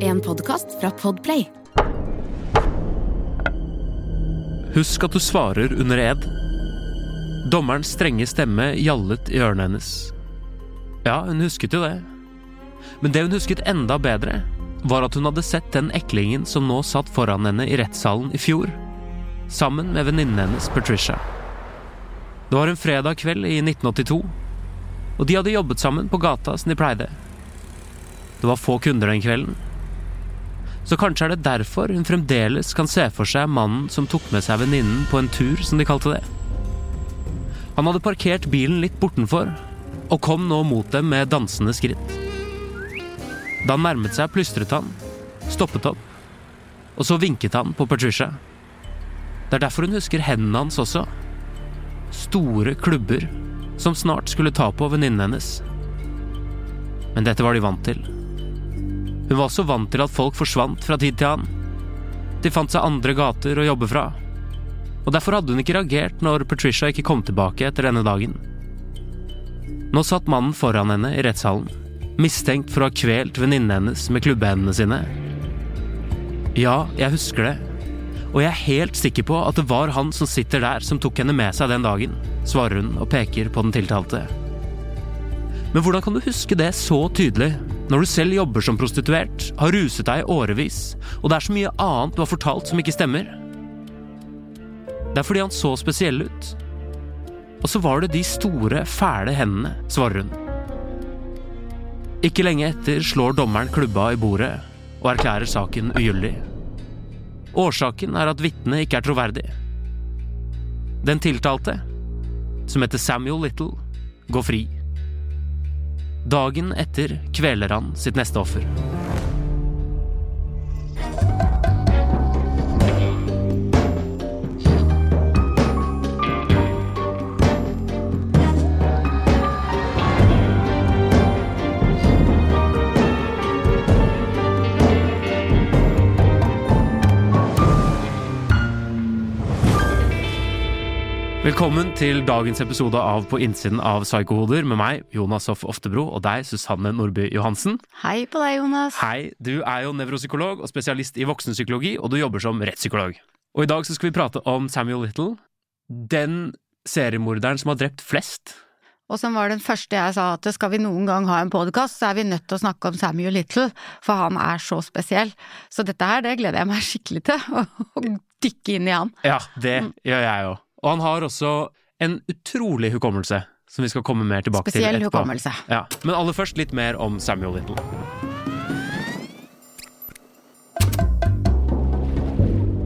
En podkast fra Podplay. Husk at du svarer under ed. Dommerens strenge stemme gjallet i ørene hennes. Ja, hun husket jo det. Men det hun husket enda bedre, var at hun hadde sett den eklingen som nå satt foran henne i rettssalen i fjor, sammen med venninnen hennes Patricia. Det var en fredag kveld i 1982, og de hadde jobbet sammen på gata som de pleide. Det var få kunder den kvelden, så kanskje er det derfor hun fremdeles kan se for seg mannen som tok med seg venninnen på en tur, som de kalte det. Han hadde parkert bilen litt bortenfor, og kom nå mot dem med dansende skritt. Da han nærmet seg, plystret han, stoppet opp, og så vinket han på Patricia. Det er derfor hun husker hendene hans også. Store klubber som snart skulle ta på venninnen hennes. Men dette var de vant til. Hun var også vant til at folk forsvant fra tid til annen. De fant seg andre gater å jobbe fra. Og derfor hadde hun ikke reagert når Patricia ikke kom tilbake etter denne dagen. Nå satt mannen foran henne i rettssalen, mistenkt for å ha kvelt venninnen hennes med klubbehendene sine. Ja, jeg husker det. Og jeg er helt sikker på at det var han som sitter der som tok henne med seg den dagen, svarer hun og peker på den tiltalte. Men hvordan kan du huske det så tydelig, når du selv jobber som prostituert, har ruset deg i årevis, og det er så mye annet du har fortalt som ikke stemmer? Det er fordi han så spesiell ut. Og så var det de store, fæle hendene, svarer hun. Ikke lenge etter slår dommeren klubba i bordet og erklærer saken ugyldig. Årsaken er at vitnet ikke er troverdig. Den tiltalte, som heter Samuel Little, går fri. Dagen etter kveler han sitt neste offer. Velkommen til dagens episode av På innsiden av Psykohoder med meg, Jonas Hoff Oftebro, og deg, Susanne Nordby Johansen. Hei på deg, Jonas. Hei, du er jo nevropsykolog og spesialist i voksenpsykologi, og du jobber som rettspsykolog. Og i dag så skal vi prate om Samuel Little, den seriemorderen som har drept flest. Og som var den første jeg sa at skal vi noen gang ha en podkast, så er vi nødt til å snakke om Samuel Little, for han er så spesiell. Så dette her, det gleder jeg meg skikkelig til, å dykke inn i han. Ja, det gjør jeg òg. Og han har også en utrolig hukommelse, som vi skal komme mer tilbake Spesiell til etterpå. hukommelse. Ja. Men aller først litt mer om Samuel Little.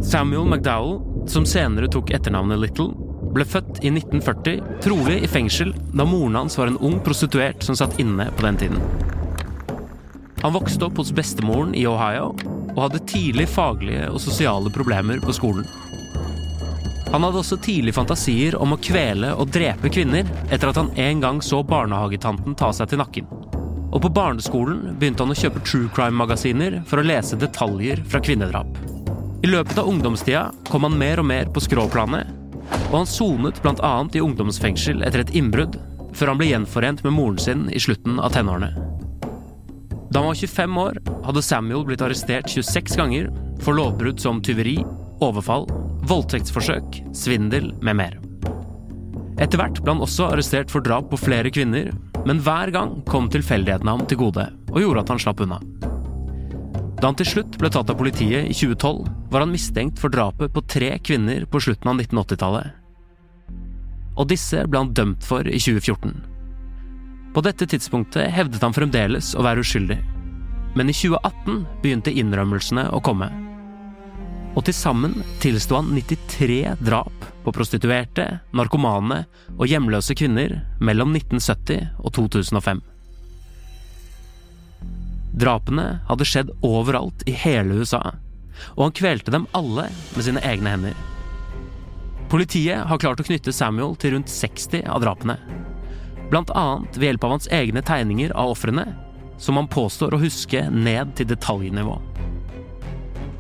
Samuel McDowell, som senere tok etternavnet Little, ble født i 1940, trolig i fengsel da moren hans var en ung prostituert som satt inne på den tiden. Han vokste opp hos bestemoren i Ohio og hadde tidlig faglige og sosiale problemer på skolen. Han hadde også tidlig fantasier om å kvele og drepe kvinner etter at han en gang så barnehagetanten ta seg til nakken. Og på barneskolen begynte han å kjøpe true crime-magasiner for å lese detaljer fra kvinnedrap. I løpet av ungdomstida kom han mer og mer på skråplanet, og han sonet bl.a. i ungdomsfengsel etter et innbrudd, før han ble gjenforent med moren sin i slutten av tenårene. Da han var 25 år, hadde Samuel blitt arrestert 26 ganger for lovbrudd som tyveri, overfall voldtektsforsøk, svindel med mer. Etter hvert ble han også arrestert for drap på flere kvinner, men hver gang kom tilfeldighetene ham til gode og gjorde at han slapp unna. Da han til slutt ble tatt av politiet i 2012, var han mistenkt for drapet på tre kvinner på slutten av 1980-tallet. Og disse ble han dømt for i 2014. På dette tidspunktet hevdet han fremdeles å være uskyldig, men i 2018 begynte innrømmelsene å komme og til sammen tilsto han 93 drap på prostituerte, narkomane og hjemløse kvinner mellom 1970 og 2005. Drapene hadde skjedd overalt i hele USA, og han kvelte dem alle med sine egne hender. Politiet har klart å knytte Samuel til rundt 60 av drapene, blant annet ved hjelp av hans egne tegninger av ofrene, som han påstår å huske ned til detaljnivå.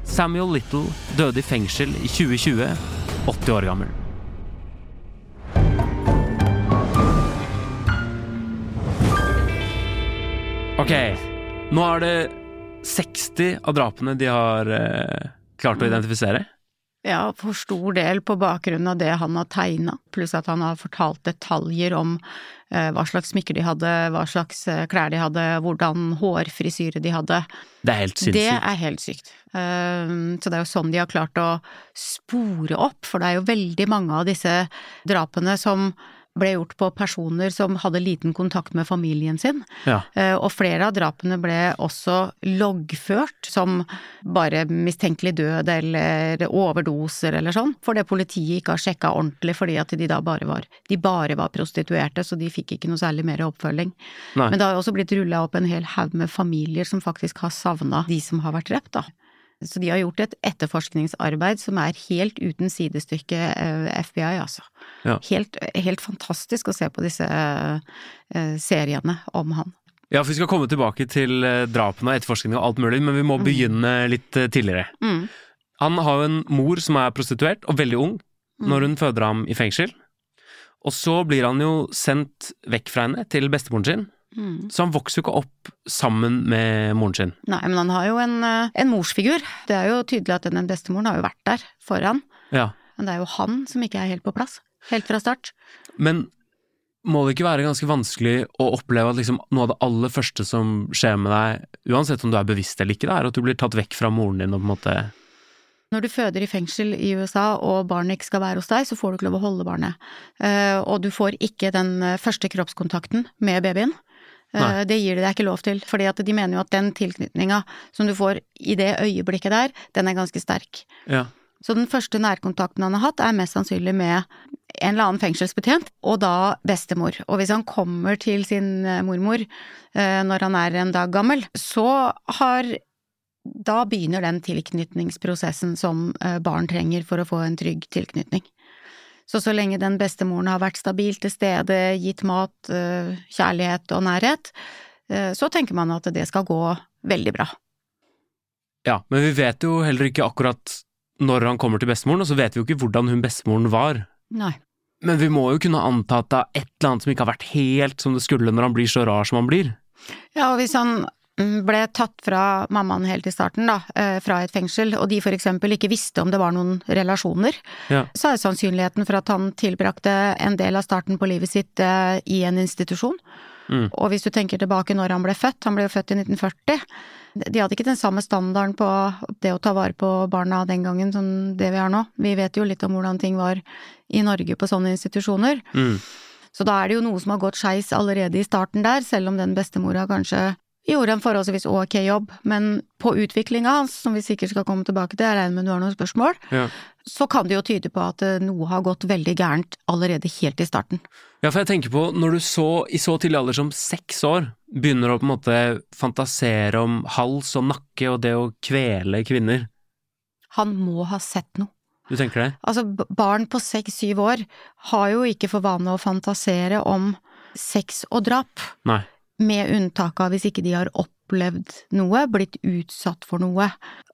Samuel Little døde i fengsel i 2020, 80 år gammel. Ok, nå er det 60 av drapene de har eh, klart å identifisere. Ja, for stor del på bakgrunn av det han har tegna, pluss at han har fortalt detaljer om eh, hva slags smykker de hadde, hva slags eh, klær de hadde, hvordan hårfrisyre de hadde. Det er helt Det er helt sykt. Eh, Så det er jo sånn de har klart å spore opp, for det er jo veldig mange av disse drapene som ble gjort på personer som hadde liten kontakt med familien sin. Ja. Eh, Og flere av drapene ble også loggført som bare mistenkelig død eller overdoser eller sånn, fordi politiet ikke har sjekka ordentlig fordi at de da bare var, de bare var prostituerte, så de fikk ikke noe særlig mer oppfølging. Nei. Men det har også blitt rulla opp en hel haug med familier som faktisk har savna de som har vært drept, da. Så de har gjort et etterforskningsarbeid som er helt uten sidestykke eh, FBI, altså. Ja. Helt, helt fantastisk å se på disse eh, seriene om han. Ja, for vi skal komme tilbake til eh, drapene og etterforskning og alt mulig, men vi må begynne litt tidligere. Mm. Han har jo en mor som er prostituert, og veldig ung, når hun føder ham i fengsel. Og så blir han jo sendt vekk fra henne til bestemoren sin, Mm. så han vokser jo ikke opp sammen med moren sin. Nei, men han har jo en, eh, en morsfigur. Det er jo tydelig at den bestemoren har jo vært der for han. Ja. Men det er jo han som ikke er helt på plass. Helt fra start. Men må det ikke være ganske vanskelig å oppleve at liksom noe av det aller første som skjer med deg, uansett om du er bevisst eller ikke, det er at du blir tatt vekk fra moren din og på en måte Når du føder i fengsel i USA og barnet ikke skal være hos deg, så får du ikke lov å holde barnet. Eh, og du får ikke den eh, første kroppskontakten med babyen. Eh, Nei. det gir de deg ikke lov til, fordi at de mener jo at den tilknytninga som du får i det øyeblikket der, den er ganske sterk. Ja. Så den første nærkontakten han har hatt, er mest sannsynlig med en eller annen fengselsbetjent, og da bestemor. Og hvis han kommer til sin eh, mormor eh, når han er en dag gammel, så har Da begynner den tilknytningsprosessen som eh, barn trenger for å få en trygg tilknytning. Så så lenge den bestemoren har vært stabil til stede, gitt mat, eh, kjærlighet og nærhet, eh, så tenker man at det skal gå veldig bra. ja. Men vi vet jo heller ikke akkurat når han kommer til bestemoren, og så vet vi jo ikke hvordan hun bestemoren var. Nei. Men vi må jo kunne anta at det er et eller annet som ikke har vært helt som det skulle når han blir så rar som han blir. Ja, og hvis han ble tatt fra mammaen helt i starten, da, eh, fra et fengsel, og de for eksempel ikke visste om det var noen relasjoner, Ja. så er sannsynligheten for at han tilbrakte en del av starten på livet sitt eh, i en institusjon. Mm. Og hvis du tenker tilbake når han ble født, han ble jo født i 1940, de hadde ikke den samme standarden på det å ta vare på barna den gangen som det vi har nå. Vi vet jo litt om hvordan ting var i Norge på sånne institusjoner. Mm. Så da er det jo noe som har gått skeis allerede i starten der, selv om den bestemora kanskje gjorde en forholdsvis ok jobb. Men på utviklinga hans, som vi sikkert skal komme tilbake til, jeg regner med du har noen spørsmål, Ja. så kan det jo tyde på at eh, noe har gått veldig gærent allerede helt i starten. Ja, for jeg tenker på, når du så, i så tidlig alder som seks år, begynner å på en måte fantasere om hals og nakke og det å kvele kvinner. Han må ha sett noe. Du tenker det? Altså, barn på seks-syv år har jo ikke for vane å fantasere om sex og drap. Nei. Med unntak av hvis ikke de har opplevd noe, blitt utsatt for noe,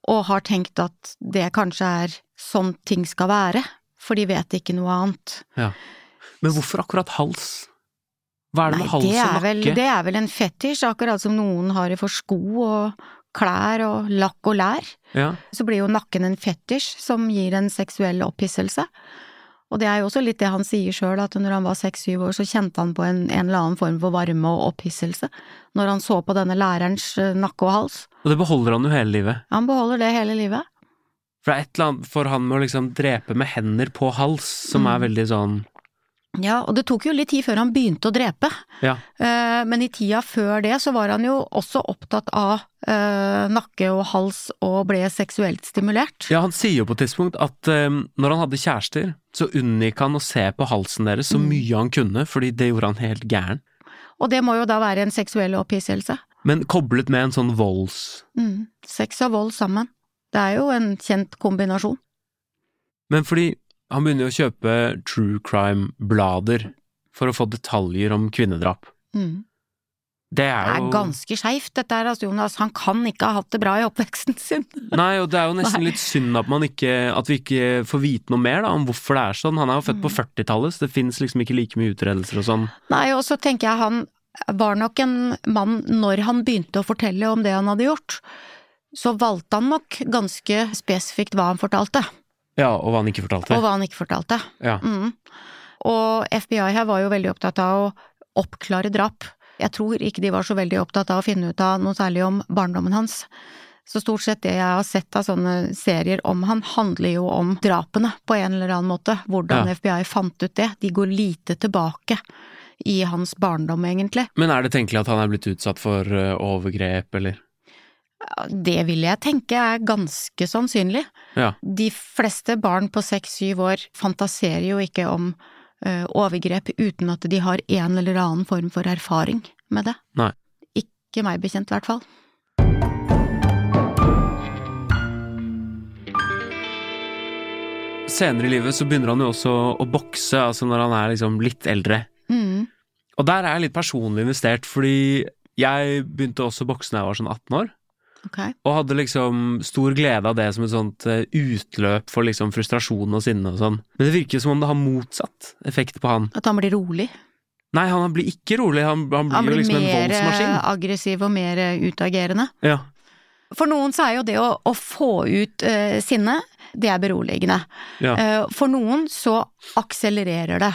og har tenkt at det kanskje er sånn ting skal være, for de vet ikke noe annet. Ja. Men hvorfor akkurat hals? Hva er det Nei, med hals det og nakke? vel, det er vel en fetisj, akkurat som noen har for sko og klær og lakk og lær. Ja. Så blir jo nakken en fetisj som gir en seksuell opphisselse. Og det er jo også litt det han sier sjøl, at når han var seks-syv år så kjente han på en, en eller annen form for varme og opphisselse når han så på denne lærerens eh, nakke og hals. Og det beholder han jo hele livet. Han beholder det hele livet. For det er et eller annet for han med å liksom drepe med hender på hals, som Mm. er veldig sånn Ja, og det tok jo litt tid før han begynte å drepe. Ja. Eh, Men i tida før det så var han jo også opptatt av eh, nakke og hals og ble seksuelt stimulert. Ja, han sier jo på et tidspunkt at eh, når han hadde kjærester, så unngikk han å se på halsen deres så Mm. mye han kunne, fordi det gjorde han helt gæren. Og det må jo da være en seksuell opphisselse. Men koblet med en sånn volds... Mm. Sex og vold sammen. Det er jo en kjent kombinasjon. Men fordi han begynner jo å kjøpe true crime-blader for å få detaljer om kvinnedrap. Mm. Det Det er er ganske skeivt dette her, altså Jonas. Han kan ikke ha hatt det bra i oppveksten sin. Nei, og det er jo nesten litt synd at, man ikke, at vi ikke får vite noe mer da, om hvorfor det er sånn. Han er jo født på Mm. 40-tallet, så det fins liksom ikke like mye utredelser og sånn. Nei, og så tenker jeg han var nok en mann når han begynte å fortelle om det han hadde gjort. så valgte han nok ganske spesifikt hva han fortalte, Ja, og hva han ikke fortalte. og hva han ikke fortalte. Ja. Mm. Og FBI her var jo veldig opptatt av å oppklare drap. Jeg tror ikke de var så veldig opptatt av å finne ut av noe særlig om barndommen hans. Så stort sett det jeg har sett av sånne serier om han, handler jo om drapene på en eller annen måte. Hvordan Ja. FBI fant ut det. De går lite tilbake i hans barndom, egentlig. Men er det tenkelig at han er blitt utsatt for eh, overgrep, eller? Det vil jeg tenke er ganske sannsynlig. Ja. De fleste barn på seks-syv år fantaserer jo ikke om eh, overgrep uten at de har en eller annen form for erfaring med det. Nei. Ikke meg bekjent, i hvert fall. Senere i livet så begynner han jo også å bokse, altså når han er liksom litt eldre. Mm. Og der er jeg litt personlig investert, fordi jeg begynte også å bokse da jeg var sånn 18 år. Ok. Og hadde liksom stor glede av det som et sånt eh, utløp for liksom frustrasjon og sinne og sånn. Men det virker som om det har motsatt effekt på han. At han blir rolig. Nei, han blir ikke rolig, han, han blir Han jo blir liksom en mer blir mer aggressiv og mer eh, utagerende. Ja. For noen så er jo det å, å få ut uh, sinne, det er beroligende. Ja. Uh, for noen så akselererer det.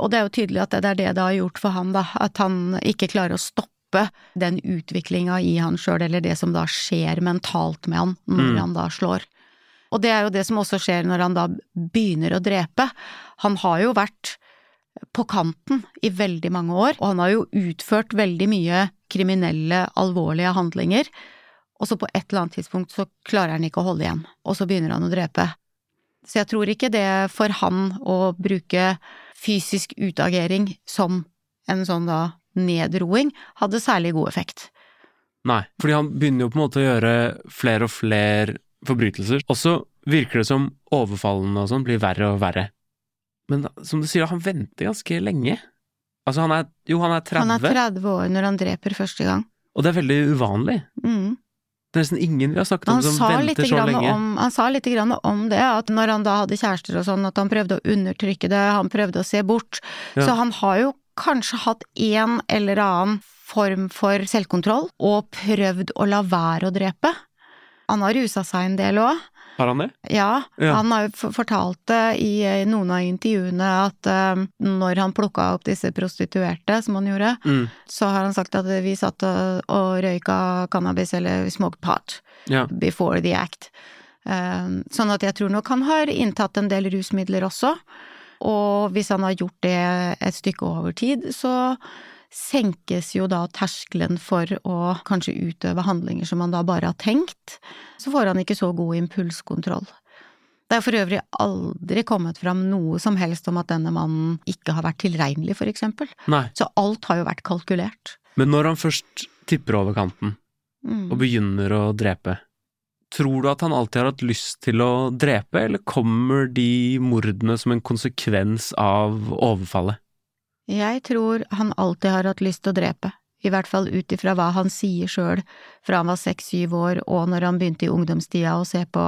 Og det er jo tydelig at det er det det har gjort for han, da. At han ikke klarer å stoppe den utviklinga i han sjøl, eller det som da skjer mentalt med han når Mm. han da slår. Og det er jo det som også skjer når han da begynner å drepe. Han har jo vært på kanten i veldig mange år, og han har jo utført veldig mye kriminelle, alvorlige handlinger. Og så på et eller annet tidspunkt så klarer han ikke å holde igjen, og så begynner han å drepe. Så jeg tror ikke det for han å bruke fysisk utagering som en sånn da nedroing hadde særlig god effekt. Nei, fordi han begynner jo på en måte å gjøre flere og flere forbrytelser. Og så virker det som overfallene og sånn blir verre og verre. Men som du sier, han venter ganske lenge. Altså, han er Jo, han er 30, Han er 30 år når han dreper første gang. og det er veldig uvanlig. Mm. Det er nesten ingen vi har snakket om som venter så lenge. om, han sa litt grann om det, at når han da hadde kjærester og sånn, at han prøvde å undertrykke det, han prøvde å se bort. Ja. Så han har jo kanskje hatt en eller annen form for selvkontroll, og prøvd å la være å drepe. Han har rusa seg en del òg. Har han det? Ja, Ja. han har jo fortalt det i eh, noen av intervjuene at eh, når han plukka opp disse prostituerte, som han gjorde, Mm. så har han sagt at vi satt og, og røyka cannabis eller smoked pot Ja. before the act. Eh, Sånn at jeg tror nok han har inntatt en del rusmidler også. Og hvis han har gjort det et stykke over tid, så senkes jo da terskelen for å kanskje utøve handlinger som han da bare har tenkt. Så får han ikke så god impulskontroll. Det er for øvrig aldri kommet fram noe som helst om at denne mannen ikke har vært tilregnelig, for eksempel. Nei. Så alt har jo vært kalkulert. Men når han først tipper over kanten Mm. og begynner å drepe, tror du at han alltid har hatt lyst til å drepe, eller kommer de mordene som en konsekvens av overfallet? Jeg tror han alltid har hatt lyst til å drepe, i hvert fall ut ifra hva han sier sjøl fra han var seks–syv år og når han begynte i ungdomstida å se på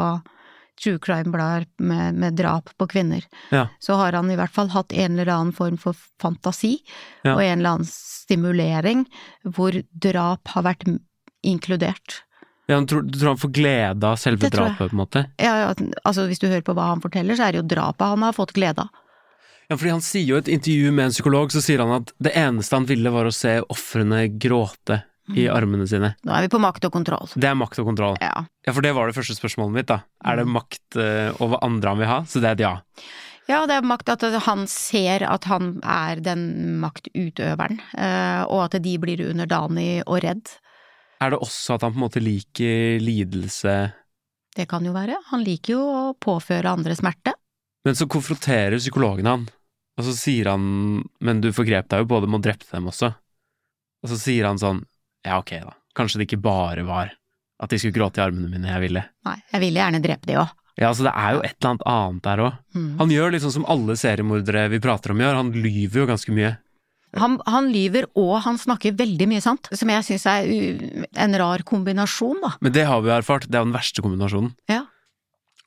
true crime-blader med, med drap på kvinner. Ja. Så har han i hvert fall hatt en eller annen form for fantasi Ja. og en eller annen stimulering hvor drap har vært inkludert. Ja, han tror, du tror han får glede av selve drapet, på en måte? Ja, ja, altså hvis du hører på hva han forteller, så er det jo drapet han har fått glede av. Ja, fordi han sier jo i et intervju med en psykolog, så sier han at det eneste han ville var å se ofrene gråte i Mm. armene sine. Nå er vi på makt og kontroll. Det er makt og kontroll. Ja. Ja, for det var det første spørsmålet mitt, da. Er det Mm. makt eh, over andre han vil ha? Så det er et ja. Ja, det er makt at han ser at han er den maktutøveren, eh, og at de blir underdanig og redd. Er det også at han på en måte liker lidelse Det kan jo være. Han liker jo å påføre andre smerte. Men så konfronterer psykologen han, og så sier han Men du forgrep deg jo både med å drepe dem også. Og så sier han sånn Ja, ok, da. Kanskje det ikke bare var at de skulle gråte i armene mine jeg ville. Nei, jeg ville gjerne drepe de òg. Ja, altså det er jo et eller annet annet der òg. Mm. Han gjør litt sånn som alle seriemordere vi prater om gjør, han lyver jo ganske mye. Han, han lyver, og han snakker veldig mye sant, som jeg syns er en rar kombinasjon, da. Men det har vi erfart, det er den verste kombinasjonen. Ja.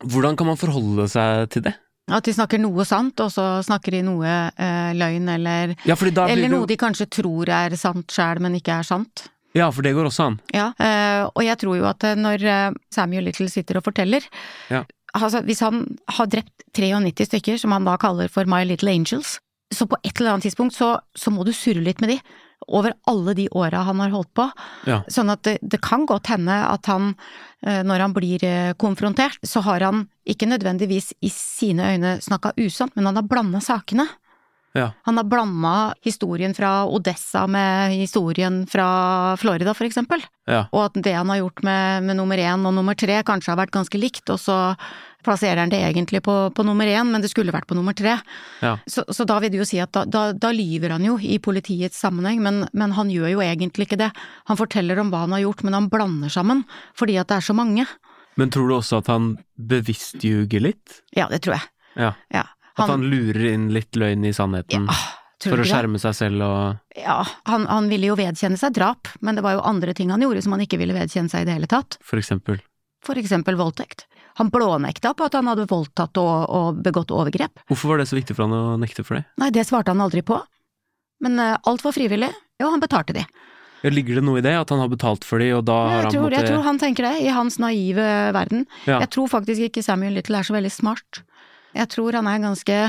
Hvordan kan man forholde seg til det? At de snakker noe sant, og så snakker de noe eh, løgn, eller, Ja, eller noe de kanskje tror er sant sjæl, men ikke er sant. Ja, for det går også an. Ja, eh, og jeg tror jo at eh, når eh, Samuel Little sitter og forteller Ja. altså Hvis han har drept 93 stykker, som han da kaller for My Little Angels, så på et eller annet tidspunkt så, så må du surre litt med de. Over alle de åra han har holdt på. Ja. Sånn at det, det kan godt hende at han, eh, når han blir eh, konfrontert, så har han ikke nødvendigvis i sine øyne snakka usant, men han har blanda sakene. Ja. Han har blanda historien fra Odessa med historien fra Florida, for eksempel. Ja. Og at det han har gjort med, med nummer én og nummer tre kanskje har vært ganske likt, og så plasserer han det egentlig på, på nummer én, men det skulle vært på nummer tre. Ja. Så, så da vil det jo si at da, da, da lyver han jo i politiets sammenheng, men, men han gjør jo egentlig ikke det. Han forteller om hva han har gjort, men han blander sammen, fordi at det er så mange. Men tror du også at han bevisst ljuger litt? Ja, det tror jeg. Ja. Ja. At han lurer inn litt løgn i sannheten ja, for å skjerme seg selv og Ja, han, han ville jo vedkjenne seg drap, men det var jo andre ting han gjorde som han ikke ville vedkjenne seg i det hele tatt. for eksempel For eksempel voldtekt. Han blånekta på at han hadde voldtatt og, og begått overgrep. Hvorfor var det så viktig for han å nekte for det? Nei, det svarte han aldri på. Men uh, alt var frivillig, og han betalte de. Ligger det noe i det, at han har betalt for de, og da har han tror, jeg tror han tenker det, i hans naive verden. Ja. Jeg tror faktisk ikke Samuel Little er så veldig smart. Jeg tror han er ganske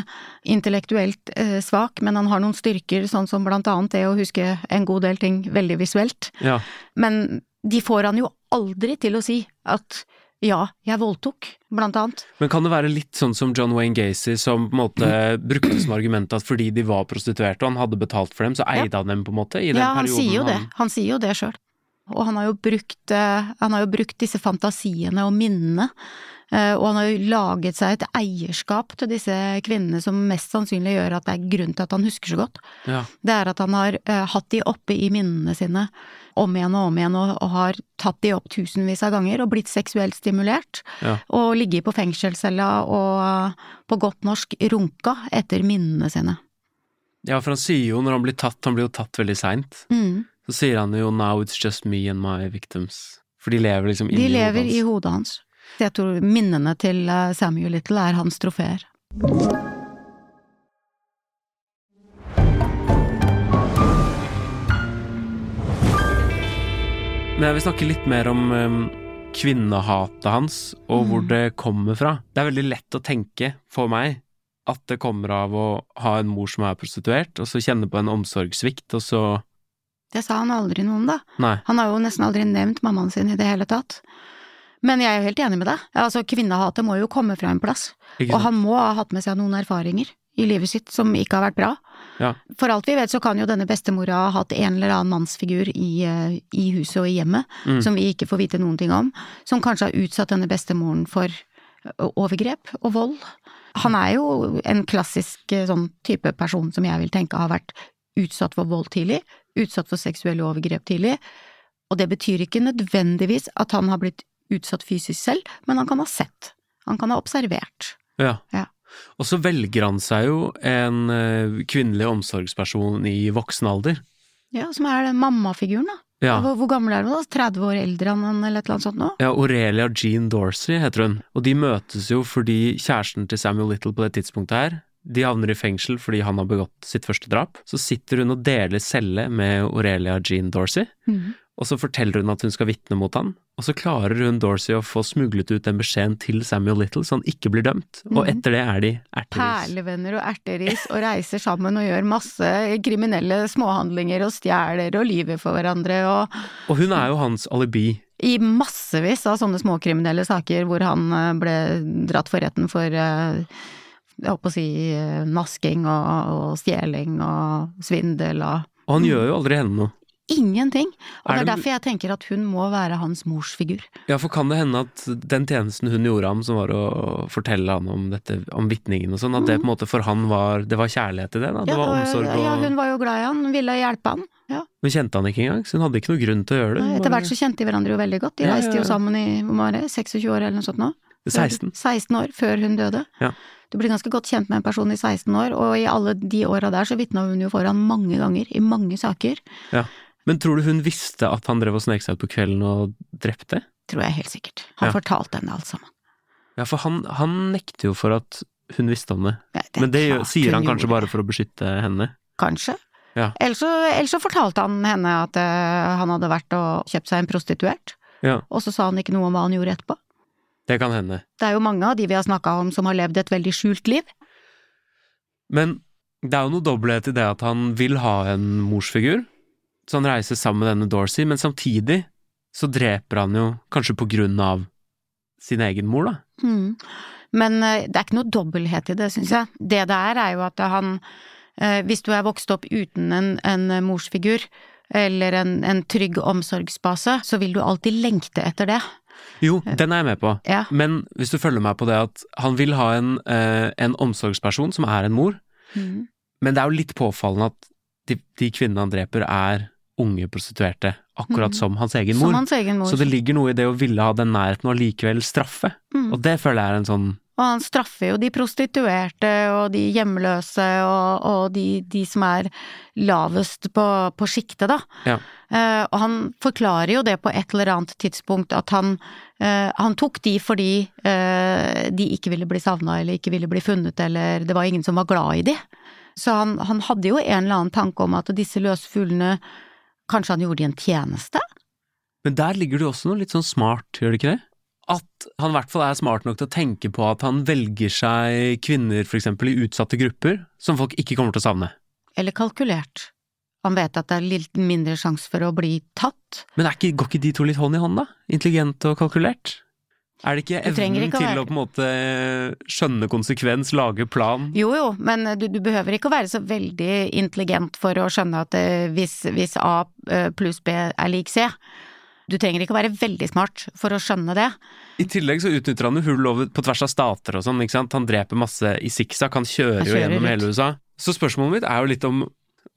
intellektuelt eh, svak, men han har noen styrker, sånn som blant annet det å huske en god del ting veldig visuelt. Ja. Men de får han jo aldri til å si at ja, jeg voldtok, blant annet. Men kan det være litt sånn som John Wayne Gacy, som på en måte brukte som argument at fordi de var prostituerte og han hadde betalt for dem, så eide han dem på en måte i den Ja, han perioden sier jo det. Han sier jo det sjøl. Og han har jo brukt, eh, han har jo brukt disse fantasiene og minnene, og han har jo laget seg et eierskap til disse kvinnene som mest sannsynlig gjør at det er grunn til at han husker så godt. Ja. Det er at han har eh, hatt de oppe i minnene sine om igjen og om igjen, og, og har tatt de opp tusenvis av ganger og blitt seksuelt stimulert. Ja. Og ligget på fengselscella og eh, på godt norsk runka etter minnene sine. ja, for han sier jo når han blir tatt, han blir jo tatt veldig seint, Mm. så sier han jo 'now it's just me and my victims'. For de lever liksom De lever i hodet hans. Jeg tror minnene til eh, Samuel Little er hans trofeer. Men jeg vil snakke litt mer om um, kvinnehatet hans, og hvor Mm. det kommer fra. Det er veldig lett å tenke, for meg, at det kommer av å ha en mor som er prostituert, og så kjenne på en omsorgssvikt, og så Det sa han aldri noe om, da. Nei. Han har jo nesten aldri nevnt mammaen sin i det hele tatt. Men jeg er jo helt enig med deg. Altså, kvinnehatet må jo komme fra en plass. Og han må ha hatt med seg noen erfaringer i livet sitt som ikke har vært bra. Ja. For alt vi vet så kan jo denne bestemora ha hatt en eller annen mannsfigur i, eh, i huset og i hjemmet, Mm. som vi ikke får vite noen ting om, som kanskje har utsatt denne bestemoren for overgrep og vold. Han er jo en klassisk eh, sånn type person som jeg vil tenke har vært utsatt for vold tidlig, utsatt for seksuelle overgrep tidlig, og det betyr ikke nødvendigvis at han har blitt utsatt fysisk selv, men han kan ha sett. Han kan ha observert. Ja. Ja. Og så velger han seg jo en eh, kvinnelig omsorgsperson i voksen alder. Ja, som er den mammafiguren, da. Ja. Hvor, hvor gammel er hun da? 30 år eldre enn han, eller et eller annet sånt nå? Ja, Aurelia Jean Dorsey heter hun, og de møtes jo fordi kjæresten til Samuel Little på det tidspunktet her, de havner i fengsel fordi han har begått sitt første drap. Så sitter hun og deler celle med Aurelia Jean Dorsey, Mhm. Og så forteller hun at hun skal vitne mot han, og så klarer hun Dorsey å få smuglet ut den beskjeden til Samuel Little så han ikke blir dømt, og Mhm. etter det er de erteris. Perlevenner og erteris og reiser sammen og gjør masse kriminelle småhandlinger og stjeler og lyver for hverandre og Og hun er jo hans alibi. i massevis av sånne småkriminelle saker hvor han eh, ble dratt for retten for eh, jeg holdt på å si eh, nasking og, og stjeling og svindel og Og han gjør jo aldri henne noe. Ingenting. Og Er det er derfor jeg tenker at hun må være hans morsfigur. Ja, for kan det hende at den tjenesten hun gjorde ham, som var å fortelle han om dette, om vitningen og sånn, at det på en måte for han var Det var kjærlighet i det, da? Det Ja, var omsorg og ja, hun var jo glad i han, ville hjelpe han. Ja. Hun kjente han ikke engang, så hun hadde ikke noe grunn til å gjøre det. Nei, Etter hvert så kjente de hverandre jo veldig godt. De reiste jo sammen i hvor var det, 26 år eller noe sånt nå. 16. 16 år før hun døde. Ja. Du blir ganske godt kjent med en person i 16 år, og i alle de åra der så vitna hun jo foran mange ganger, i mange saker. Ja. Men tror du hun visste at han drev og snek seg ut på kvelden og drepte? Tror jeg helt sikkert. Han Ja. fortalte henne alt sammen. Ja, for han, han nekter jo for at hun visste om det. Ja, det Men det klart sier han kanskje bare for å beskytte henne? Kanskje. Ja. Ellers så, ellers så fortalte han henne at uh, han hadde vært og kjøpt seg en prostituert, Ja, og så sa han ikke noe om hva han gjorde etterpå. det kan hende. Det er jo mange av de vi har snakka om som har levd et veldig skjult liv. Men det er jo noe dobbelthet i det at han vil ha en morsfigur, så han reiser sammen med denne Dorsey, men samtidig så dreper han jo kanskje på grunn av sin egen mor, da. Mm. Men eh, det er ikke noe dobbelthet i det, syns jeg. Det det er, er jo at han eh, Hvis du er vokst opp uten en, en morsfigur, eller en, en trygg omsorgsbase, så vil du alltid lengte etter det. Jo, den er jeg med på. Ja. Men hvis du følger meg på det at han vil ha en, eh, en omsorgsperson som er en mor, Mm. men det er jo litt påfallende at de, de kvinnene han dreper er unge prostituerte, akkurat Mhm. som hans egen mor. Som hans egen mor. Så det ligger noe i det å ville ha den nærheten og likevel straffe, Mm. og det føler jeg er en sånn Og han straffer jo de prostituerte og de hjemløse og, og de, de som er lavest på, på sjiktet, da. Ja. Eh, og han forklarer jo det på et eller annet tidspunkt, at han, eh, han tok de fordi eh, de ikke ville bli savna eller ikke ville bli funnet, eller det var ingen som var glad i de. Så han, han hadde jo en eller annen tanke om at disse løse fuglene Kanskje han gjorde de en tjeneste? Men der ligger det jo også noe litt sånn smart, gjør det ikke det? At han i hvert fall er smart nok til å tenke på at han velger seg kvinner for eksempel i utsatte grupper, som folk ikke kommer til å savne. Eller kalkulert? Han vet at det er litt mindre sjanse for å bli tatt. Men er ikke, går ikke de to litt hånd i hånd, da? Intelligent og kalkulert? Er det ikke evnen ikke å til å på en måte skjønne konsekvens, lage plan? Jo jo, men du, du behøver ikke å være så veldig intelligent for å skjønne at eh, hvis, hvis A eh, pluss B er lik C. Du trenger ikke å være veldig smart for å skjønne det. I tillegg så utnytter han jo hull over, på tvers av stater og sånn, ikke sant. Han dreper masse i sikksakk, han kjører, Han jo gjennom rundt. hele USA. Så spørsmålet mitt er jo litt om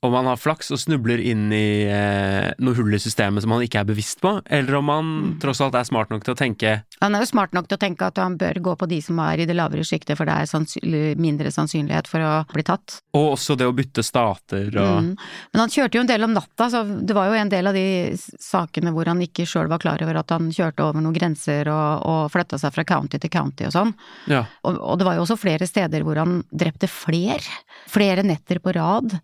om han har flaks og snubler inn i eh, noe hull i systemet som han ikke er bevisst på, eller om han Mm. tross alt er smart nok til å tenke Han er jo smart nok til å tenke at han bør gå på de som er i det lavere sjiktet, for det er sannsynlig, mindre sannsynlighet for å bli tatt. Og også det å bytte stater og Mm. Men han kjørte jo en del om natta, så det var jo en del av de sakene hvor han ikke sjøl var klar over at han kjørte over noen grenser og, og flytta seg fra county til county og sånn. Ja. Og, og det var jo også flere steder hvor han drepte fler. Flere netter på rad.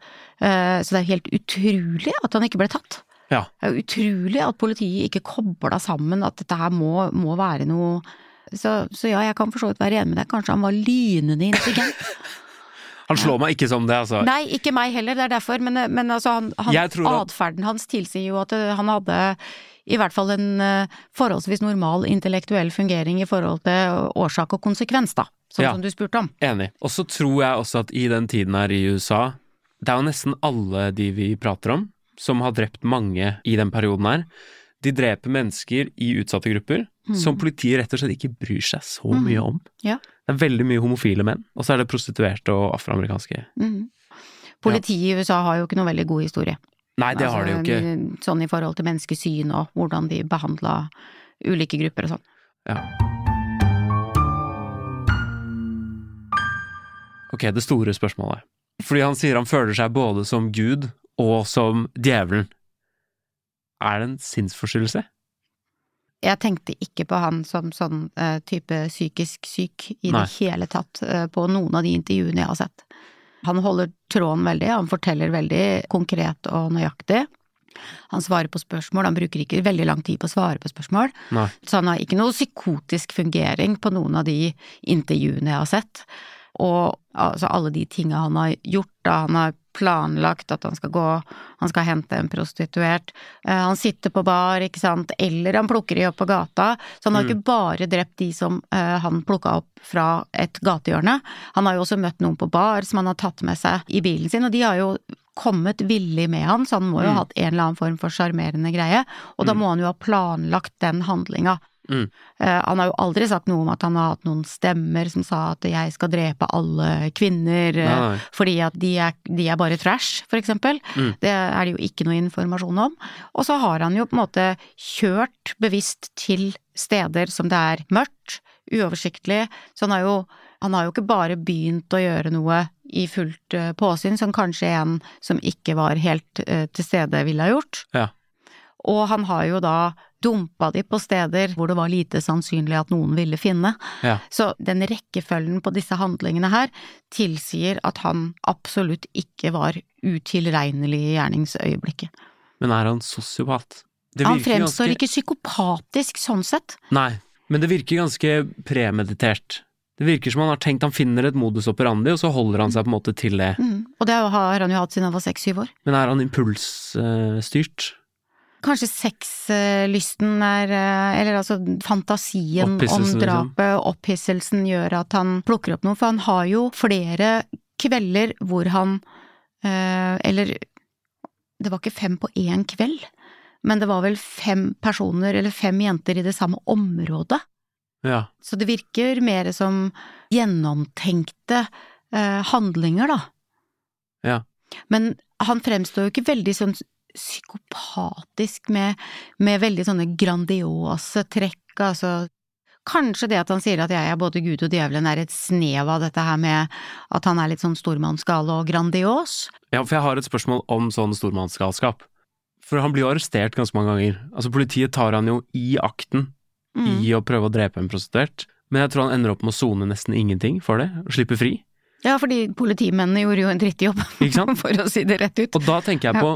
Eh, så det er helt utrolig at han ikke ble tatt. Ja. Det er jo utrolig at politiet ikke kobla sammen at dette her må, må være noe så, så ja, jeg kan for så vidt være enig med deg. Kanskje han var lynende intelligent. Han slår meg ikke som det, altså. Nei, ikke meg heller, det er derfor, men, men altså han, han, atferden hans tilsier jo at eh, han hadde i hvert fall en eh, forholdsvis normal intellektuell fungering i forhold til årsak og konsekvens, da. Sånn Ja. som du spurte om. Enig. Og så tror jeg også at i den tiden her i USA, det er jo nesten alle de vi prater om, som har drept mange i den perioden her. De dreper mennesker i utsatte grupper som politiet rett og slett ikke bryr seg så Mm. mye om. Ja. Det er veldig mye homofile menn, og så er det prostituerte og afroamerikanske. Mm. Politiet i USA har jo ikke noe veldig god historie. Nei, det har de jo ikke. Altså, Sånn i forhold til menneskesyn og hvordan de behandla ulike grupper og sånn. Ja. Ok, det store spørsmålet. Fordi han sier han føler seg både som Gud og som djevelen. Er det en sinnsforstyrrelse? Jeg tenkte ikke på han som sånn uh, type psykisk syk i Nei. det hele tatt uh, på noen av de intervjuene jeg har sett. Han holder tråden veldig, han forteller veldig konkret og nøyaktig. Han svarer på spørsmål, han bruker ikke veldig lang tid på å svare på spørsmål. Nei. Så han har ikke noe psykotisk fungering på noen av de intervjuene jeg har sett. Og altså alle de tinga han har gjort, da han har planlagt at han skal gå, han skal hente en prostituert, eh, han sitter på bar, ikke sant, eller han plukker de opp på gata. Så han har Mm. ikke bare drept de som eh, han plukka opp fra et gatehjørne, han har jo også møtt noen på bar som han har tatt med seg i bilen sin, og de har jo kommet villig med han, så han må jo ha Mm. hatt en eller annen form for sjarmerende greie, og da Mm. må han jo ha planlagt den handlinga. Mm. Eh, han har jo aldri sagt noe om at han har hatt noen stemmer som sa at jeg skal drepe alle kvinner eh, Nei, fordi at de er, de er bare trash, for eksempel. Mm. Det er det jo ikke noe informasjon om. Og så har han jo på en måte kjørt bevisst til steder som det er mørkt, uoversiktlig, så han har jo han har jo ikke bare begynt å gjøre noe i fullt eh, påsyn, som kanskje en som ikke var helt til stede ville ha gjort. Ja. Og han har jo da dumpa de på steder hvor det var lite sannsynlig at noen ville finne. Ja. Så den rekkefølgen på disse handlingene her tilsier at han absolutt ikke var utilregnelig i gjerningsøyeblikket. Men er han sosiopat? Han fremstår ganske- ikke psykopatisk sånn sett. Nei, men det virker ganske premeditert. Det virker som han har tenkt han finner et modus operandi, og så holder han seg på en måte til det. Mm. Og det har han jo hatt siden han var seks-syv år. Men er han impulsstyrt? Kanskje sexlysten er eh, Eller altså fantasien om drapet liksom. drapet, opphisselsen, gjør at han plukker opp noe. For han har jo flere kvelder hvor han eh, Eller det var ikke fem på én kveld, men det var vel fem personer eller fem jenter i det samme området. Ja. Så det virker mer som gjennomtenkte eh, handlinger, da. Ja. Men han fremstår jo ikke veldig sånn psykopatisk med, med veldig sånne grandiose trekk, altså. Kanskje det at han sier at jeg er både Gud og djevelen er et snev av dette her med at han er litt sånn stormannsgal og grandios. ja, for jeg har et spørsmål om sånn stormannsgalskap. For han blir jo arrestert ganske mange ganger. Altså, politiet tar han jo i akten Mm. i å prøve å drepe en prostituert. Men jeg tror han ender opp med å sone nesten ingenting for det, og slippe fri. Ja, fordi politimennene gjorde jo en drittjobb, for å si det rett ut. Og da tenker jeg på,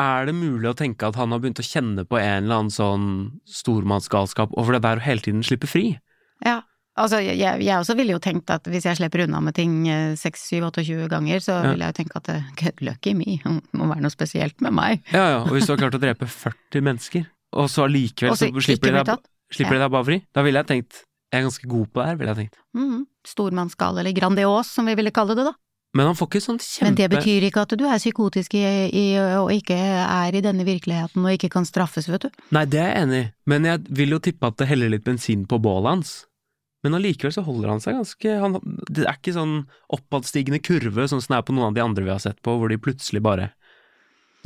er det mulig å tenke at han har begynt å kjenne på en eller annen sånn stormannsgalskap over det der å hele tiden slippe fri? Ja, altså jeg, jeg også ville jo tenkt at hvis jeg slipper unna med ting 6-7-28 ganger, så Ja. ville jeg jo tenke at eh, good lucky me, det må være noe spesielt med meg. Ja, ja, og hvis du har klart å drepe 40 mennesker, og så allikevel så slipper de deg, slipper de deg bare fri, da ville jeg tenkt jeg er ganske god på det her, ville jeg tenkt. Mm, stormannsgal, eller grandios, som vi ville kalle det da. Men han får ikke sånn kjempe... Men det betyr ikke at du er psykotisk i, i, og ikke er i denne virkeligheten og ikke kan straffes, vet du. Nei, det er jeg enig i, men jeg vil jo tippe at det heller litt bensin på bålet hans. Men allikevel så holder han seg ganske han, Det er ikke sånn oppadstigende kurve sånn som det er på noen av de andre vi har sett på, hvor de plutselig bare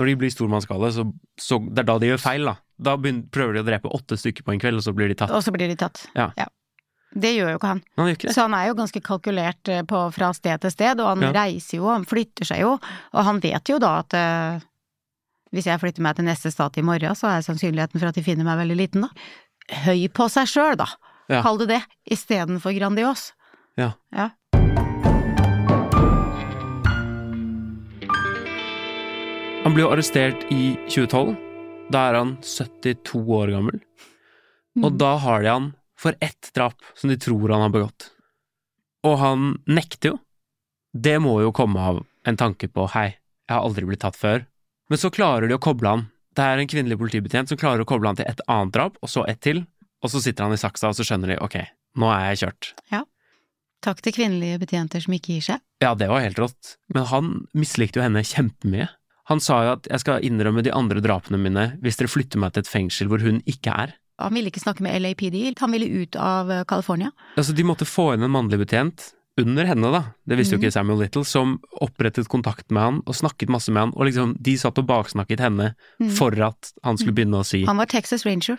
Når de blir stormannsgale, så, så det er da de gjør feil, da. Da begynner, prøver de å drepe åtte stykker på en kveld, og så blir de tatt. Og så blir de tatt. Ja. Det gjør jo ikke han. Han ikke. Så han er jo ganske kalkulert eh, på, fra sted til sted, og han Ja. reiser jo, han flytter seg jo, og han vet jo da at uh, hvis jeg flytter meg til neste stat i morgen, så er sannsynligheten for at de finner meg veldig liten, da. Høy på seg sjøl, da. Ja. Kall det det, istedenfor grandios. Ja. Ja. Han blir jo arrestert i 2012. Da er han 72 år gammel. Og Mm. da har de han for ett drap som de tror han har begått. Og han nekter jo. Det må jo komme av en tanke på hei, jeg har aldri blitt tatt før. Men så klarer de å koble han. Det er en kvinnelig politibetjent som klarer å koble han til et annet drap, og så ett til. Og så sitter han i saksa, og så skjønner de ok, nå er jeg kjørt. Ja. Takk til kvinnelige betjenter som ikke gir seg. Ja, det var helt rått. Men han mislikte jo henne kjempemye. Han sa jo at jeg skal innrømme de andre drapene mine hvis dere flytter meg til et fengsel hvor hun ikke er. Han ville ikke snakke med LAPD, han ville ut av eh, California. Altså, de måtte få inn en mannlig betjent under henne, da, det visste jo Mhm. ikke Samuel Little, som opprettet kontakt med han og snakket masse med han, og liksom, de satt og baksnakket henne Mhm. for at han skulle begynne å si Han var Texas Ranger.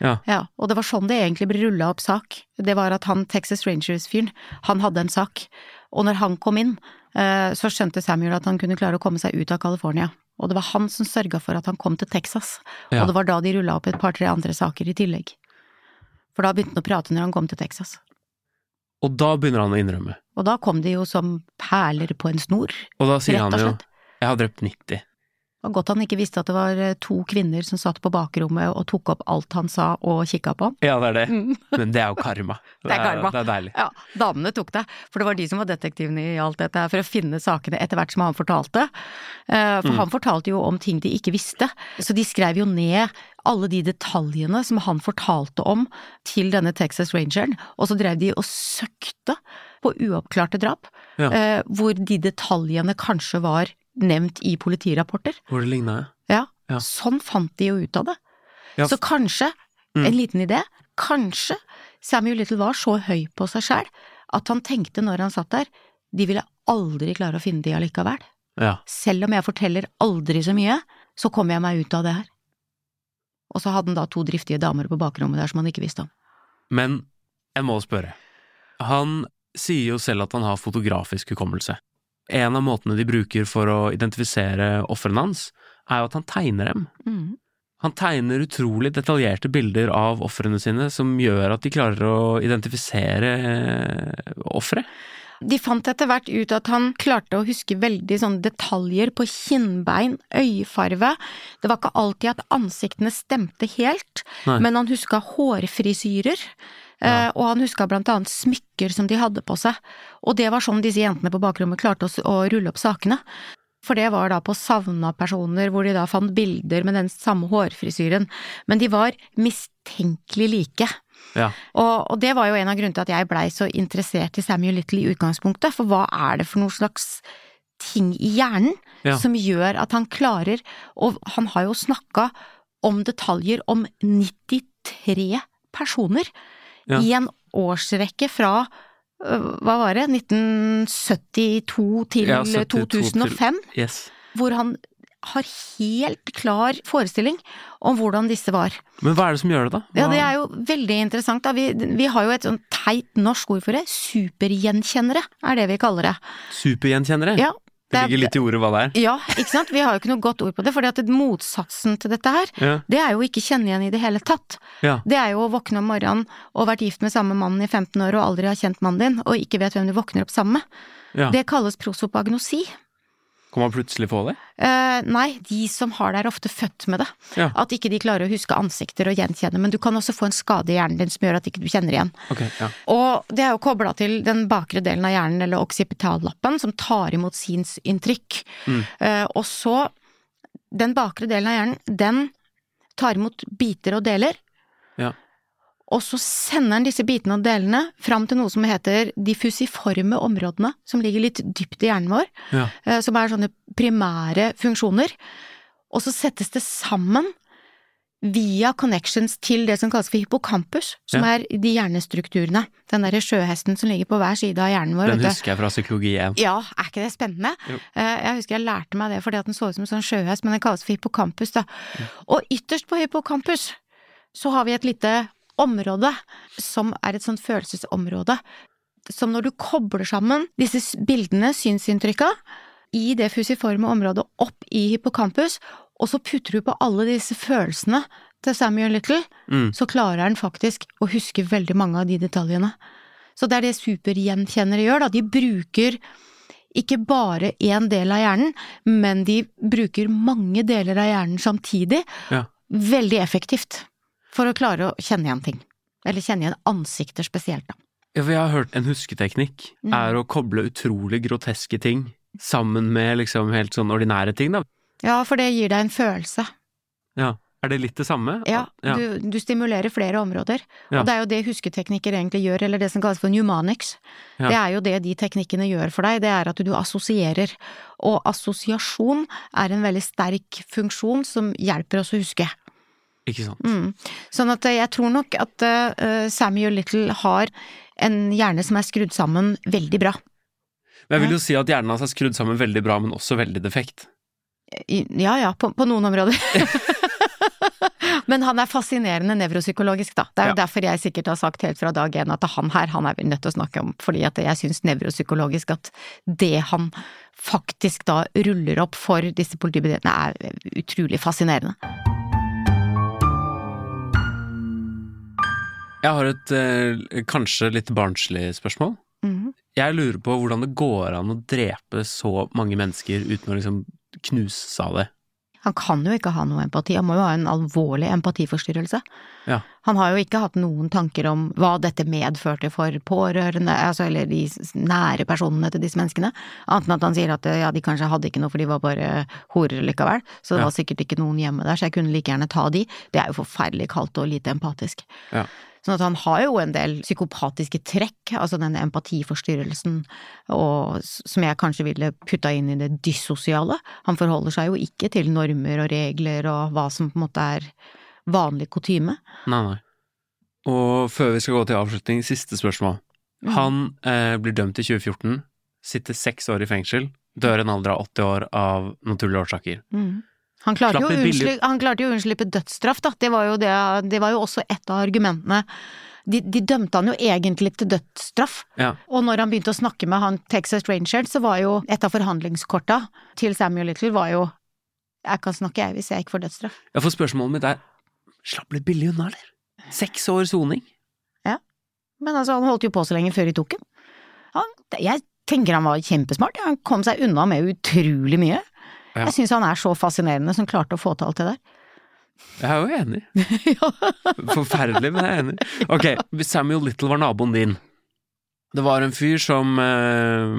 Ja. og det var sånn det egentlig ble rulla opp sak. Det var at han Texas Rangers-fyren, han hadde en sak. Og når han kom inn, eh, så skjønte Samuel at han kunne klare å komme seg ut av California. Og det var han som sørga for at han kom til Texas. Ja. Og det var da de rulla opp et par-tre andre saker i tillegg. For da begynte han å prate når han kom til Texas. Og da begynner han å innrømme. Og da kom de jo som perler på en snor, Og da sier rett han jo jeg har drept 90. Var godt han ikke visste at det var eh, to kvinner som satt på bakrommet og tok opp alt han sa og kikka på han. Ja, det er det. Mm. Men det er jo karma. Det er karma. Det er deilig. Ja, damene tok det, for det var de som var detektivene i alt dette her, for å finne sakene etter hvert som han fortalte. Eh, For Mm. han fortalte jo om ting de ikke visste, så de skrev jo ned alle de detaljene som han fortalte om til denne Texas Rangeren, og så drev de og søkte på uoppklarte drap, Ja. eh, hvor de detaljene kanskje var nevnt i politirapporter. Hvor det ligna, Ja, Ja. sånn fant de jo ut av det. Ja. Så kanskje, Mm. en liten idé, kanskje Samuel Little var så høy på seg sjæl at han tenkte når han satt der, de ville aldri klare å finne de allikevel. ja. Selv om jeg forteller aldri så mye, så kommer jeg meg ut av det her. Og så hadde han da to driftige damer på bakrommet der som han ikke visste om. Men jeg må spørre. Han sier jo selv at han har fotografisk hukommelse. En av måtene de bruker for å identifisere ofrene hans, er jo at han tegner dem. Mm. Han tegner utrolig detaljerte bilder av ofrene sine, som gjør at de klarer å identifisere eh, offeret. De fant etter hvert ut at han klarte å huske veldig sånne detaljer på kinnbein, øyefarve. Det var ikke alltid at ansiktene stemte helt, Nei. men han huska hårfrisyrer. Eh, Og han huska blant annet smykker som de hadde på seg. Og det var sånn disse jentene på bakrommet klarte å rulle opp sakene. For det var da på savna personer hvor de da fant bilder med den samme hårfrisyren. Men de var mistenkelig like. Ja. Og, og det var jo en av grunnene til at jeg blei så interessert i Samuel Little i utgangspunktet, for hva er det for noe slags ting i hjernen Ja. som gjør at han klarer Og han har jo snakka om detaljer om 93 personer Ja. i en årsrekke fra øh, hva var det, 1972 til Ja, 72 til- 2005, Yes. hvor han har helt klar forestilling om hvordan disse var. Men hva er det som gjør det, da? Ja, det er jo veldig interessant. Vi, vi har jo et sånn teit norsk ord for det. Supergjenkjennere er det vi kaller det. Supergjenkjennere? Ja, det er- ligger litt i ordet hva det er. Ja, ikke sant. Vi har jo ikke noe godt ord på det, fordi at motsatsen til dette her, Ja. det er jo ikke kjenne igjen i det hele tatt. ja. Det er jo å våkne om morgenen og vært gift med samme mannen i 15 år og aldri har kjent mannen din, og ikke vet hvem du våkner opp sammen med. ja. Det kalles prosopagnosi. Kan man plutselig få det? Eh, nei, de som har det er ofte født med det. Ja. At ikke de klarer å huske ansikter og gjenkjenne, men du kan også få en skade i hjernen din som gjør at ikke du kjenner igjen. Ok, ja. Og det er jo kobla til den bakre delen av hjernen, eller occipitallappen, som tar imot synsinntrykk. Mm. Eh, og så, den bakre delen av hjernen, den tar imot biter og deler. Ja. Og så sender den disse bitene og delene fram til noe som heter de fusiforme områdene, som ligger litt dypt i hjernen vår, ja. eh, som er sånne primære funksjoner. Og så settes det sammen via connections til det som kalles for hippocampus, som Ja. er de hjernestrukturene. Den derre sjøhesten som ligger på hver side av hjernen vår. Den husker jeg fra psykologi 1. Ja, er ikke det spennende? Jo. Eh, Jeg husker jeg lærte meg det fordi at den så ut som en sånn sjøhest, men den kalles for hippocampus, da. Og ytterst på hippocampus så har vi et lite område som er et sånt følelsesområde. Som når du kobler sammen disse bildene, synsinntrykka, i det fusiforme området opp i hippocampus, og så putter du på alle disse følelsene til Samuel Little, Mm. så klarer han faktisk å huske veldig mange av de detaljene. Så det er det supergjenkjennere gjør, da. De bruker ikke bare én del av hjernen, men de bruker mange deler av hjernen samtidig. Ja. Veldig effektivt. For å klare å kjenne igjen ting. Eller kjenne igjen ansikter spesielt, da. Ja, for jeg har hørt en husketeknikk Mm. er å koble utrolig groteske ting sammen med liksom helt sånn ordinære ting, da. Ja, for det gir deg en følelse. Ja. Er det litt det samme? Ja, ja. Du, du stimulerer flere områder. Ja. Og det er jo det husketeknikker egentlig gjør, eller det som kalles for Numanics, Ja. Det er jo det de teknikkene gjør for deg, det er at du assosierer. Og assosiasjon er en veldig sterk funksjon som hjelper oss å huske. Ikke sant. Mm. Sånn at eh, jeg tror nok at eh, Samuel Little har en hjerne som er skrudd sammen veldig bra. Men jeg vil jo si at hjernen hans er skrudd sammen veldig bra, men også veldig defekt. Ja ja, på, på noen områder. Men han er fascinerende nevropsykologisk, da. Det er jo Ja. derfor jeg sikkert har sagt helt fra dag én at han her, han er vi nødt til å snakke om, fordi at jeg syns nevropsykologisk at det han faktisk da ruller opp for disse politibetjentene er utrolig fascinerende. Jeg har et eh, kanskje litt barnslig spørsmål. Mhm. Jeg lurer på hvordan det går an å drepe så mange mennesker uten å liksom knuse av det. Han kan jo ikke ha noe empati, han må jo ha en alvorlig empatiforstyrrelse. Ja. Han har jo ikke hatt noen tanker om hva dette medførte for pårørende, altså eller de nære personene til disse menneskene, annet enn at han sier at ja, de kanskje hadde ikke noe for de var bare horer likevel, så det Ja. var sikkert ikke noen hjemme der, så jeg kunne like gjerne ta de. Det er jo forferdelig kaldt og lite empatisk. Ja. Sånn at han har jo en del psykopatiske trekk, altså denne empatiforstyrrelsen, og som jeg kanskje ville putta inn i det dyssosiale. Han forholder seg jo ikke til normer og regler og hva som på en måte er vanlig kutyme. Nei, nei. Og før vi skal gå til avslutning, siste spørsmål. Mm. Han eh, blir dømt i 2014, sitter seks år i fengsel, dør en alder av 80 år av naturlige årsaker. Mm. Han, klarte unnslippe, han klarte jo å unnslippe dødsstraff, da. Det var jo, det, det var jo også et av argumentene. De, de dømte han jo egentlig til dødsstraff. Ja. Og når han begynte å snakke med han Texas Ranger, så var jo et av forhandlingskorta til Samuel Little var jo Jeg kan snakke, jeg, hvis jeg ikke får dødsstraff. Ja, for spørsmålet mitt er Slapp litt billig unna, eller? Seks år soning. Men altså, han holdt jo på så lenge før de tok. Han, jeg tenker han var kjempesmart. Han kom seg unna med utrolig mye. Ja. Jeg syns han er så fascinerende som klarte å få til alt det der. Jeg er jo enig. Forferdelig, men jeg er enig. Ok, Samuel Little var naboen din. Det var en fyr som eh,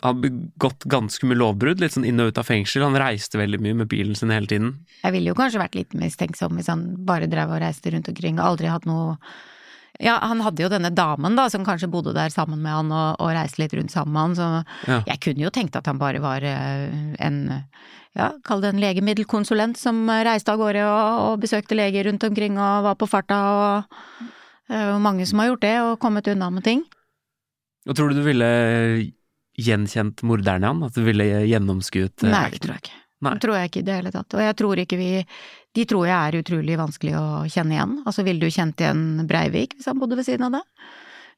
hadde begått ganske mye lovbrudd, litt sånn inn og ut av fengsel. Han reiste veldig mye med bilen sin hele tiden. Jeg ville jo kanskje vært litt mistenksom hvis han bare drev og reiste rundt omkring og aldri hatt noe Ja, han hadde jo denne damen da, som kanskje bodde der sammen med han og, og reiste litt rundt sammen med han, så Ja. jeg kunne jo tenkt at han bare var eh, en ja, kall det en legemiddelkonsulent som eh, reiste av gårde og, og besøkte leger rundt omkring og var på farta og det er mange som har gjort det og kommet unna med ting. Og tror du du ville gjenkjent morderen i han? At du ville gjennomskuet eh, Nei, det tror jeg ikke. Nei. Det tror jeg ikke i det hele tatt. Og jeg tror ikke vi De tror jeg er utrolig vanskelig å kjenne igjen. Altså, ville du kjent igjen Breivik hvis han bodde ved siden av deg?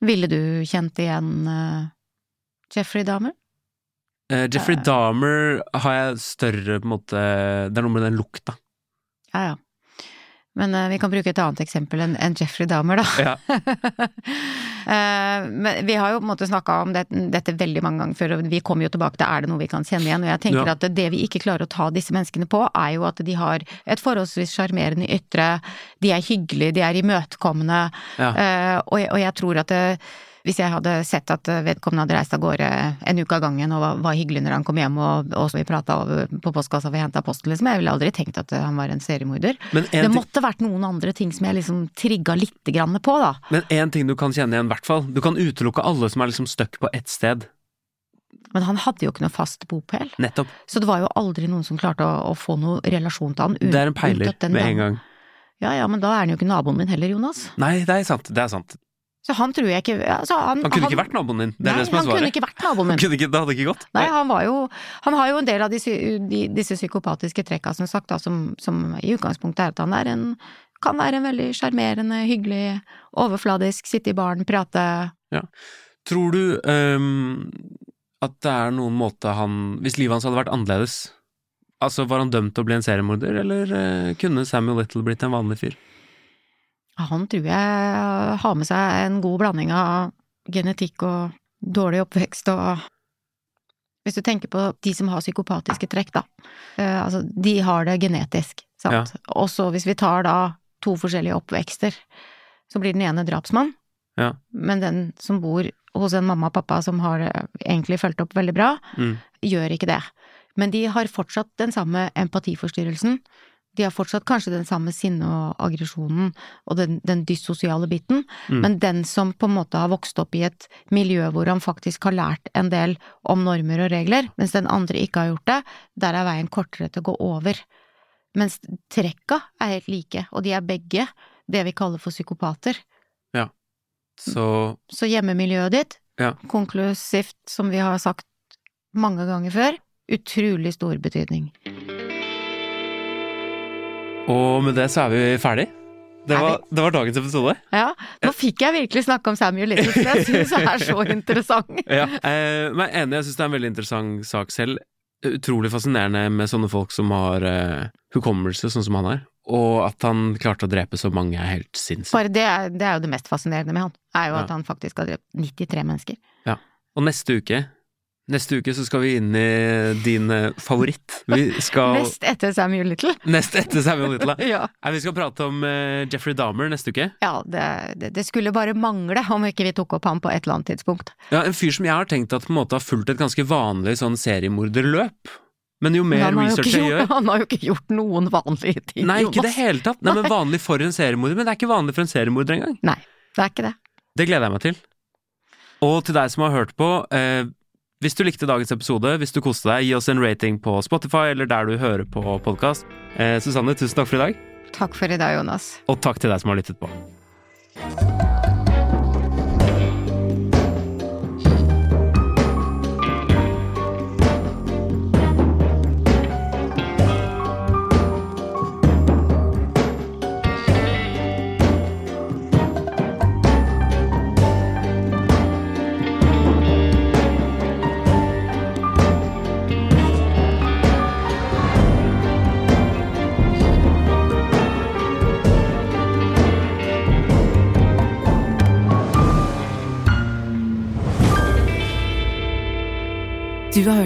Ville du kjent igjen uh, Jeffrey Dahmer? Uh, Jeffrey Dahmer har jeg større på en måte Det er noe med den lukta. Ja, ja. Men vi kan bruke et annet eksempel enn enn Jeffrey Dahmer, da. Ja. Eh, men vi har jo på en måte snakka om det, dette veldig mange ganger før, og vi kommer jo tilbake til er det noe vi kan kjenne igjen. Og jeg tenker Ja. at det vi ikke klarer å ta disse menneskene på, er jo at de har et forholdsvis sjarmerende ytre, de er hyggelige, de er imøtekommende, Ja. eh, og, jeg, og jeg tror at det, hvis jeg hadde sett at vedkommende hadde reist av gårde en uke av gangen og var, var hyggelig når han kom hjem og, og vi prata på postkassa og vi henta posten, liksom, jeg ville aldri tenkt at han var en seriemorder. Men Det en, ting, måtte vært noen andre ting som jeg liksom trigga lite grann på, da. men en ting du kan kjenne igjen, i hvert fall. Du kan utelukke alle som er liksom stuck på ett sted. Men han hadde jo ikke noe fast bopel. Nettopp. Så det var jo aldri noen som klarte å, å få noen relasjon til han. Det er en peiler med en gang. Ja ja, men da er han jo ikke naboen min heller, Jonas. Nei, det er sant. Det er sant. Så han tror jeg ikke altså, han, Han kunne ikke vært naboen din. Det er Nei, det som er han kunne ikke vært naboen min. ikke, det hadde ikke gått. Nei, han var jo Han har jo en del av disse, de, disse psykopatiske trekka, som sagt, da, som, som i utgangspunktet er at han er en kan være en veldig sjarmerende, hyggelig, overfladisk, sitte i baren, prate Tror du um, at det er noen måte han Hvis livet hans hadde vært annerledes, altså var han dømt til å bli en seriemorder, eller uh, kunne Samuel Little blitt en vanlig fyr? Han tror jeg har med seg en god blanding av genetikk og dårlig oppvekst og Hvis du tenker på de som har psykopatiske trekk, da. Eh, altså, de har det genetisk, sant. Og så hvis vi tar da to forskjellige oppvekster, så blir den ene drapsmann. Ja. Men den som bor hos en mamma og pappa som har egentlig fulgt opp veldig bra, Mm. gjør ikke det. Men de har fortsatt den samme empatiforstyrrelsen. De har fortsatt kanskje den samme sinne og aggresjonen og den, den dyssosiale biten, Mm. men den som på en måte har vokst opp i et miljø hvor han faktisk har lært en del om normer og regler, mens den andre ikke har gjort det, der er veien kortere til å gå over. Mens trekka er helt like, og de er begge det vi kaller for psykopater. Så Så hjemmemiljøet ditt, Ja. konklusivt, som vi har sagt mange ganger før, utrolig stor betydning. Og med det så er vi ferdig. Det var, det var dagens episode. Ja, nå fikk jeg virkelig snakke om Samuel Little, som jeg syns er så interessant. Ja. Eh, men jeg er enig, jeg syns det er en veldig interessant sak selv. Utrolig fascinerende med sånne folk som har eh, hukommelse, sånn som han er. Og at han klarte å drepe så mange, er helt sinnssykt. Bare det er, det er jo det mest fascinerende med han, er jo Ja. at han faktisk har drept 93 mennesker. Ja. Og neste uke Neste uke så skal vi inn i din eh, favoritt. Vi skal Nest etter Samuel Little. Nest etter Samuel Little. Ja, vi skal prate om eh, Jeffrey Dahmer neste uke. ja det, det, skulle bare mangle om ikke vi tok opp ham på et eller annet tidspunkt. Ja, En fyr som jeg har tenkt at på en måte har fulgt et ganske vanlig sånn seriemorderløp. Men jo mer men research jeg gjør han har jo ikke gjort noen vanlige ting, Nei, ikke i det hele tatt. Nei, men Vanlig for en seriemorder, men det er ikke vanlig for en seriemorder engang. Nei, det er ikke det. Det gleder jeg meg til. Og til deg som har hørt på, eh, hvis du likte dagens episode, hvis du koste deg, gi oss en rating på Spotify eller der du hører på podkast. Eh, Susanne, tusen takk for i dag, Takk for i dag, Jonas. og takk til deg som har lyttet på.